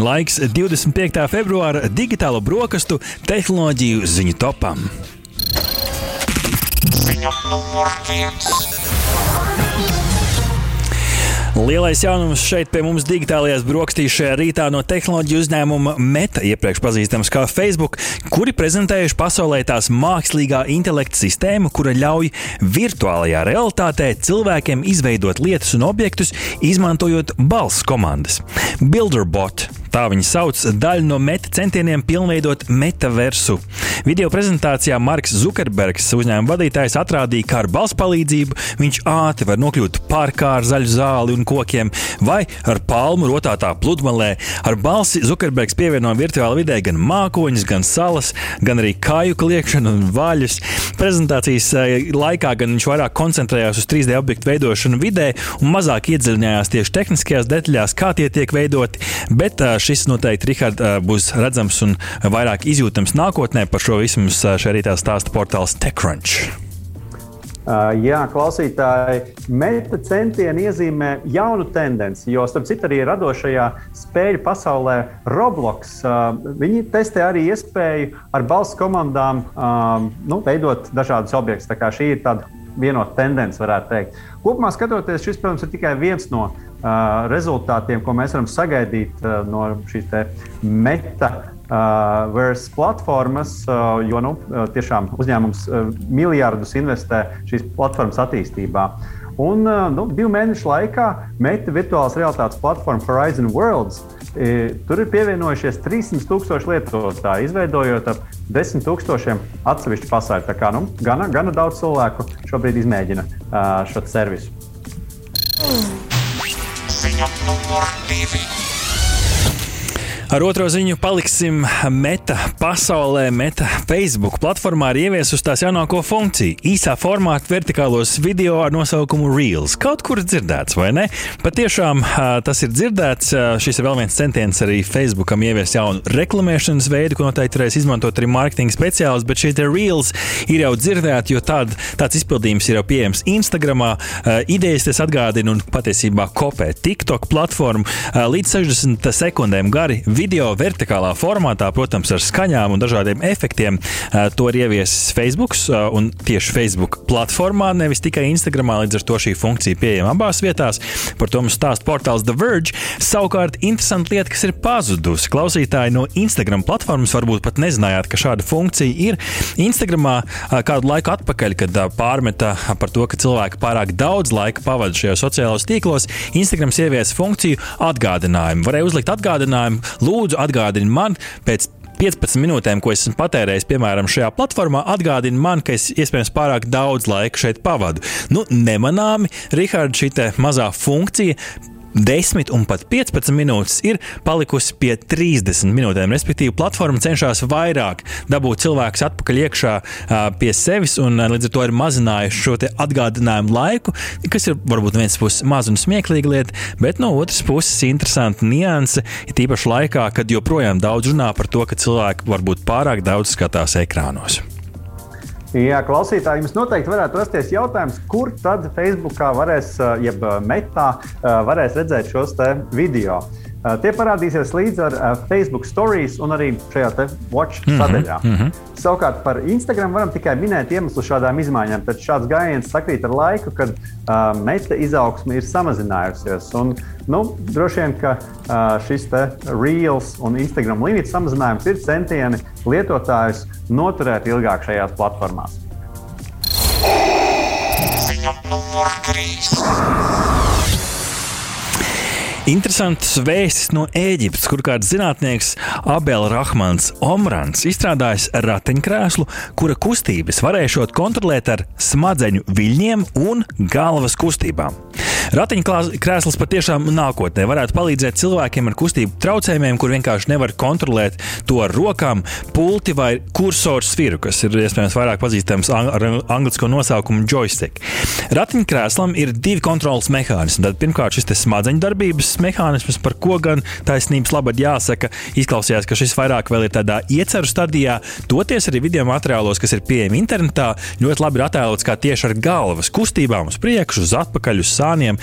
Laiks 25. februāra digitālo brokastu tehnoloģiju ziņu topam. Ziņa numur viens. Lielais jaunums šeit pie mums digitālajās brokastīs šajā rītā no tehnoloģiju uzņēmuma Meta, iepriekš pazīstams kā Facebook, kuri prezentējuši pasaulē tās mākslīgā intelekta sistēmu, kura ļauj virtuālajā realitātē cilvēkiem izveidot lietas un objektus, izmantojot balss komandas. Builderbot Tā viņi sauc daļu no meta centieniem pilnveidot metaversu. Video prezentācijā Marks Zukerbergs, uzņēmuma vadītājs, atrādīja, kā ar balss palīdzību viņš ātri var nokļūt parkā ar zaļu zāli un kokiem, vai ar palmu rotātā pludmalē. Ar balsi Zukerbergs pievieno virtuālajā vidē gan mākoņus, gan salas, gan arī kāju kliekšanu un vaļus. Prezentācijas eh, laikā gan viņš vairāk koncentrējās uz 3D objektu veidošanu vidē un mazāk iedziļinājās tieši tehniskajās detaļās, kā tie tiek veidoti. Bet eh, šis noteikti, Rihard, būs redzams un vairāk izjūtams nākotnē. Par šo visu mums šeit rītā stāsta portāls TechCrunch. Uh, jā, klausītāji, meta centieni iezīmē jaunu tendenci, jo, starp citu, arī radošajā spēļu pasaulē Roblox uh, viņi testē arī iespēju ar balss komandām uh, nu, veidot dažādus objektus. Tā kā šī ir tāda vienota tendence, varētu teikt. Kopumā skatoties, šis, protams, ir tikai viens no uh, rezultātiem, ko mēs varam sagaidīt uh, no šīs meta. Uh, Vairs platformas, uh, jo nu, uh, tiešām uzņēmums uh, miljardus investē šīs platformas attīstībā. Un uh, nu, divu mēnešu laikā Meta virtuālās realitātes platforma Horizon Worlds uh, Tur ir pievienojušies 300 tūkstoši lietotāji, izveidojot ap 10 tūkstošiem atsevišķu pasauli. Tā kā nu, gana, gana daudz cilvēku šobrīd izmēģina šo servisu. Ziņa numur divi. Ar otro ziņu paliksim Meta pasaulē. Meta Facebook platformā ir ieviesusi tās jaunāko funkciju - īsā formāta vertikālos video ar nosaukumu Reels. Kaut kur dzirdēts, vai ne? Patiešām tas ir dzirdēts. Šis ir vēl viens centiens arī Facebookam ieviest jaunu reklamēšanas veidu, ko noteikti varēs izmantot arī mārketinga speciālisti. Bet šie Reels ir jau dzirdēti, jo tād, tāds izpildījums ir jau pieejams Instagramā. Idejas tas atgādina un patiesībā kopē TikTok platformu līdz 60 sekundēm gari video vertikālā formātā, protams, ar skaņām un dažādiem efektiem. To ir ieviesis Facebook un tieši Facebook platformā, nevis tikai Instagramā. Līdz ar to šī funkcija pieejama abās vietās. Par to mums stāsta portāls The Verge. Savukārt, interesanta lieta, kas ir pazudusi. Klausītāji no Instagram platformas varbūt pat nezinājāt, ka šāda funkcija ir. Instagramā kādu laiku atpakaļ, kad pārmeta par to, ka cilvēki pārāk daudz laika pavada šajos sociālajos tīklos, Instagrams ieviesa funkciju atgādinājumu. Varēja uzlikt atgādinājumu, lūdzu, atgādini man pēc 15 minūtēm, ko esmu patērējis, piemēram, šajā platformā, atgādina man, ka es iespējams pārāk daudz laika šeit pavadu. Nu, nemanāmi, Rihards, šī mazā funkcija 10 un pat 15 minūtes ir palikusi pie 30 minūtēm. Respektīvi, platforma cenšas vairāk dabūt cilvēkus atpakaļ iekšā pie sevis, un līdz ar to ir mazinājuši šo atgādinājumu laiku, kas ir varbūt no vienas puses maz un smieklīga lieta, bet no otras puses interesanta nianse, ir tīpaši laikā, kad joprojām daudz runā par to, ka cilvēki varbūt pārāk daudz skatās ekrānos. Jā, klausītāji, jums noteikti varētu rasties jautājums, kur tad Facebookā varēs, jeb metā, varēs redzēt šos video. Uh, tie parādīsies līdz ar uh, Facebook stories un arī šajā watch mm -hmm, sadaļā. Mm -hmm. Savukārt par Instagram varam tikai minēt iemeslu šādām izmaiņām. Tad šāds gājiens sakrīt ar laiku, kad uh, meta izaugsme ir samazinājusies. Un, nu, droši vien, ka uh, šis Reels un Instagram limita samazinājums ir centieni lietotājus noturēt ilgāk šajās platformās. Ziņa numur 3. Interesants vēstis no Ēģiptes, kur kāds zinātnieks Abels Rahmans Omrans izstrādājis ratiņkrēslu, kura kustības varēšot kontrolēt ar smadzeņu viļņiem un galvas kustībām. Ratiņkrēsls patiešām nākotnē varētu palīdzēt cilvēkiem ar kustību traucējumiem, kur vienkārši nevar kontrolēt to ar rokām, pulti vai kursoru sviru, kas ir iespējams vairāk pazīstams ar angļu nosaukumu joystick. Ratiņkrēslam ir divi kontrolas mehānismi. Tad pirmkārt šis smadzeņu darbības drošības mehānismus, par ko gan taisnības labad jāsaka. Izklausījās, ka šis vairāk vēl ir tādā ieceru stadijā. Toties arī video materiālos, kas ir pieejami internetā, ļoti labi ir attēlots, kā tieši ar galvas kustībām uz priekšu, uz atpakaļ, uz sāniem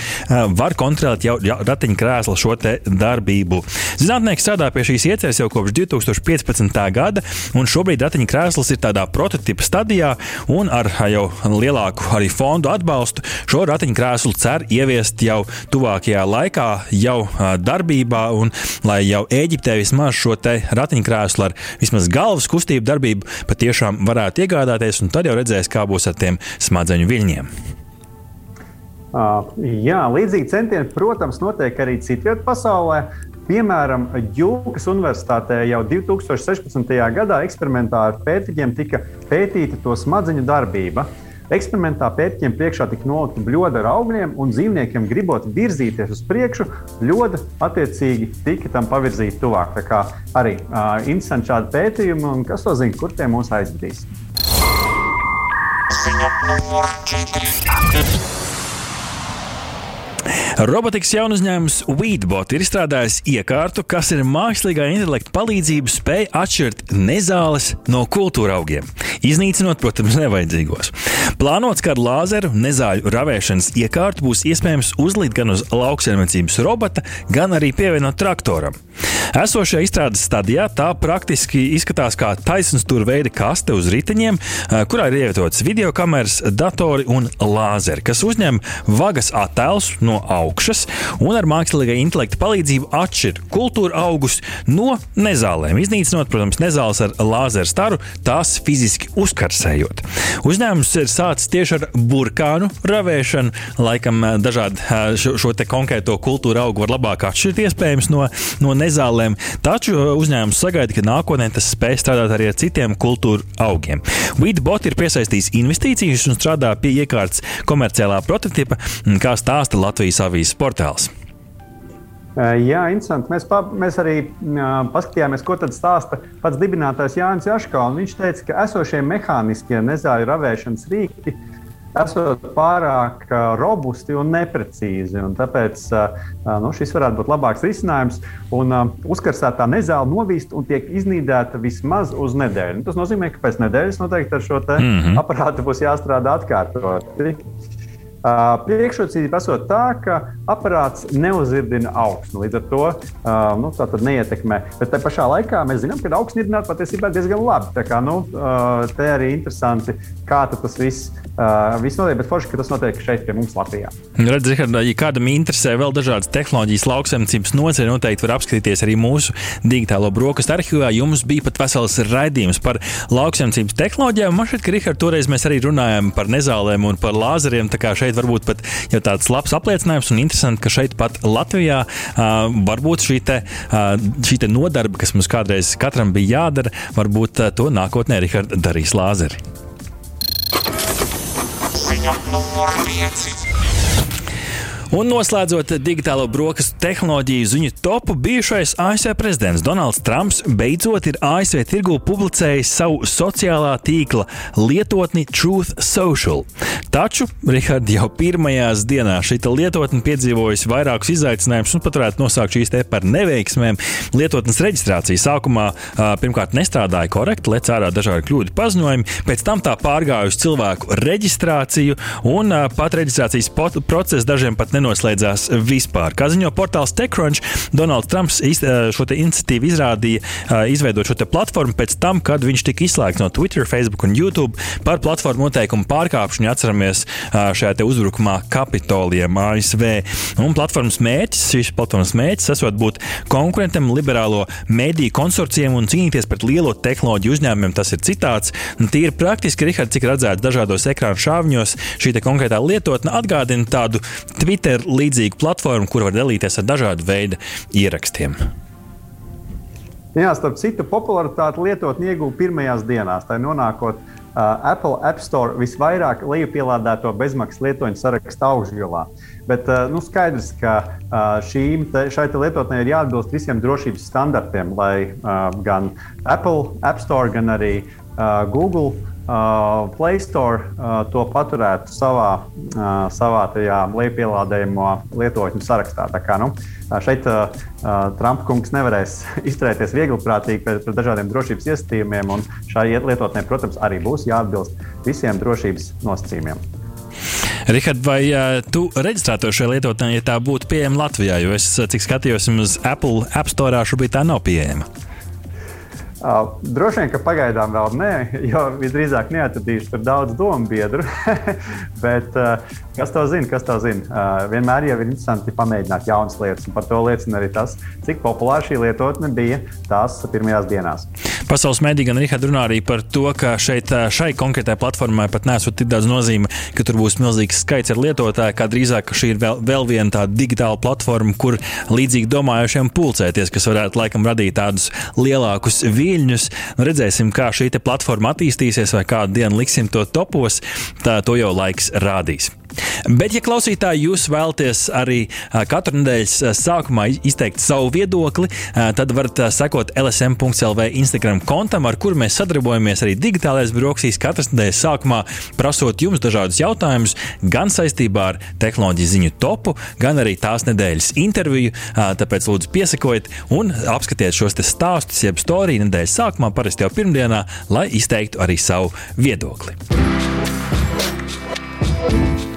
var kontrolēt jau ratiņkrēsla šo darbību. Zinātnieki strādā pie šīs ieceres jau kopš 2015. gada, un šobrīd ratiņkrēsls ir tādā prototypa stadijā, un ar jau lielāku arī fondu atbalstu šo ratiņkrēslu cer ieviest jau tuvākajā laikā, jau darbībā, un lai jau Eģiptē vismaz šo ratiņkrēslu ar vismaz galvas kustību darbību patiešām varētu iegādāties, un tad jau redzēs, kā būs ar tiem smadzeņu viļņiem. Uh, jā, līdzīgi centieni, protams, notiek arī citvietā pasaulē. Piemēram, Jūkas Universitātē jau 2016. gadā eksperimentā ar pētiķiem tika pētīta to smadzeņu darbība. Eksperimentā pētījiem priekšā tika nolikta bļoda ar augļiem, un dzīvniekiem gribot virzīties uz priekšu, bļoda attiecīgi tika tam pavirzīta tuvāk. Tā kā arī uh, interesanti šādi pētījumi, un kas to zina, kur tie mūs aizvedīs. Ziņa numur 4. Robotikas jaunu uzņēmums Weedbot ir izstrādājis iekārtu, kas ir mākslīgā intelekta palīdzību spēj atšķirt nezāles no kultūra augiem, iznīcinot, protams, nevajadzīgos. Plānots, ka ar lāzeru nezāļu ravēšanas iekārtu būs iespējams uzlikt gan uz lauksaimniecības robota, gan arī pievienot traktoram. Esošajā izstrādes stadijā tā praktiski izskatās kā taisnstūra veida kaste uz riteņiem, kurā ir ievietotas video kameras, datori un lāzeri, kas uzņem vagas attēlus no augšas un ar mākslīgā intelekta palīdzību atšķir kultūra augus no nezālēm, iznīcinot, protams, nezāles ar lāzeru staru, tās fiziski uzkarsējot. Uzņēmums ir sācis tieši ar burkānu ravēšanu, laikam dažādi šo, šo konkrēto kultūra augu var labāk atšķirt iespējams no, no nezālēm taču uh, uzņēmums sagaida, ka nākotnē tas spēs strādāt arī ar citiem kultūra augiem. Weedbot ir piesaistījis investīcijas un strādā pie iekārtas komerciālā prototypa, kā stāsta Latvijas avīzes portāls. Jā, interesanti. Mēs, pa, mēs arī paskatījāmies, ko tad stāsta pats dibinātājs Jānis Jaškals. Viņš teica, ka esošie mehāniskie nezāļu ravēšanas rīki esot pārāk robusti un neprecīzi. Un tāpēc nu, šis varētu būt labāks risinājums. Un, uzkarsētā nezāle novīst un tiek iznīdēta vismaz uz nedēļu. Tas nozīmē, ka pēc nedēļas noteikti ar šo mm -hmm. aparātu būs jāstrādā atkārtoti. Priekšrocība esot tā, ka aparāts neuzirdina augsni. Līdz ar to nu, tā neietekmē. Bet tajā pašā laikā mēs zinām, ka augsnirdināt patiesībā diezgan labi. Tā kā nu, te arī interesanti, kā tas viss, viss notiek. Bet forši, ka tas notiek šeit pie mums Latvijā. Redz, Richard, ja kādam interesē vēl dažādas tehnoloģijas lauksaimniecības nozare, noteikti var apskatīties arī mūsu digitālo brokastu arhīvā. Jums bija pat vesels raidījums par lauksaimniecības tehnoloģijām. Man šķiet, ka Richard, toreiz mēs arī runājām par nezālēm un par lāzeriem. Tā kā šeit varbūt pat jau tāds labs apliecinājums un interesanti, ka šeit pat Latvijā varbūt šī, te, šī te nodarbe, kas mums kādreiz katram bija jādara, varbūt to nākotnē Rihards darīs lāzeri. Ziņa numur 5. Un noslēdzot digitālo brokastu tehnoloģiju ziņu topu, bijušais ASV prezidents Donalds Trumps beidzot ir ASV tirgū publicējis savu sociālā tīkla lietotni Truth Social. Taču, Rihard, jau pirmajās dienās šī lietotne piedzīvojusi vairākus izaicinājumus un pat varētu nosaukt šīs te par neveiksmēm. Lietotnes reģistrācija sākumā pirmkārt nestrādāja korekti, lec ārā dažādi kļūdu paziņojumi, pēc tam tā pārgāja uz cilvēku reģistrāciju un pat reģistrācijas process dažiem pat nenoslēdzās vispār. Kā ziņo portāls TechCrunch, Donalds Trumps šo iniciatīvu izrādīja, izveidot šo platformu pēc tam, kad viņš tika izslēgts no Twitter, Facebook un YouTube par platformu noteikumu pārkāpšanu. Atceramies šajā uzbrukumā Kapitoliem ASV. Un platformas mērķis, šīs platformas mērķis esot būt konkurentam liberālo mediju konsorcijiem un cīnīties pret lielo tehnoloģiju uzņēmumiem. Tas ir citāts. Tīri praktiski, Rihards, cik redzēts dažādos ekrānu šāviņos, šī konkrētā lietotne atgādina tādu Twitter Twitter līdzīgu platformu, kur var dalīties ar dažādu veidu ierakstiem. Jā, starp citu, popularitāti lietotni ieguva pirmajās dienās. Tā nonākot uh, Apple App Store visvairāk lejupielādēto bezmaksas lietoņu sarakstu augšgalā. Bet uh, nu, skaidrs, ka uh, šīm, te, šai te lietotnē ir jāatbilst visiem drošības standartiem, lai uh, gan Apple App Store, gan arī uh, Google Play Store uh, to paturētu savā, uh, savā tajā lejupielādējumu lietotņu sarakstā. Tā kā, nu, šeit uh, Trumpa kungs nevarēs izturēties viegliprātīgi pret, pret dažādiem drošības iestādījumiem, un šai lietotnē, protams, arī būs jāatbilst visiem drošības nosacījumiem. Rihard, vai uh, tu reģistrēto šajā lietotnē, ja tā būtu pieejama Latvijā? Jo es, cik skatījos, uz Apple App Store šobrīd tā nav pieejama. Uh, droši vien, ka pagaidām vēl nē, jo visdrīzāk neatradīšu tur daudz domu biedru. Bet, uh, kas to zina? Kas to zina? Uh, vienmēr jau ir interesanti pamēģināt jaunas lietas. Par to liecina arī tas, cik populāra šī lietotne bija tās pirmajās dienās. Pasaules mēdī gan Rihard runā arī par to, ka šeit, šai konkrētajai platformai pat nesot tik daudz nozīme, ka tur būs milzīgs skaits ar lietotāju, kā drīzāk šī ir vēl, vēl viena tāda digitāla platforma, kur līdzīgi domājošiem pulcēties, kas varētu laikam radīt tādus lielākus viļņus. Nu, redzēsim, kā šī platforma attīstīsies, vai kādu dienu liksim to topos. Tā to jau laiks rādīs. Bet, ja klausītāji jūs vēlaties arī katru nedēļas sākumā izteikt savu viedokli, tad varat sekot LSM.CLV Instagram kontam, ar kuru mēs sadarbojamies arī digitālais brokastīs katras nedēļas sākumā, prasot jums dažādus jautājumus gan saistībā ar tehnoloģiju ziņu topu, gan arī tās nedēļas interviju. Tāpēc lūdzu piesakojiet un apskatiet šos stāstus, jeb storiju nedēļas sākumā, parasti jau pirmdienā, lai izteiktu arī savu viedokli.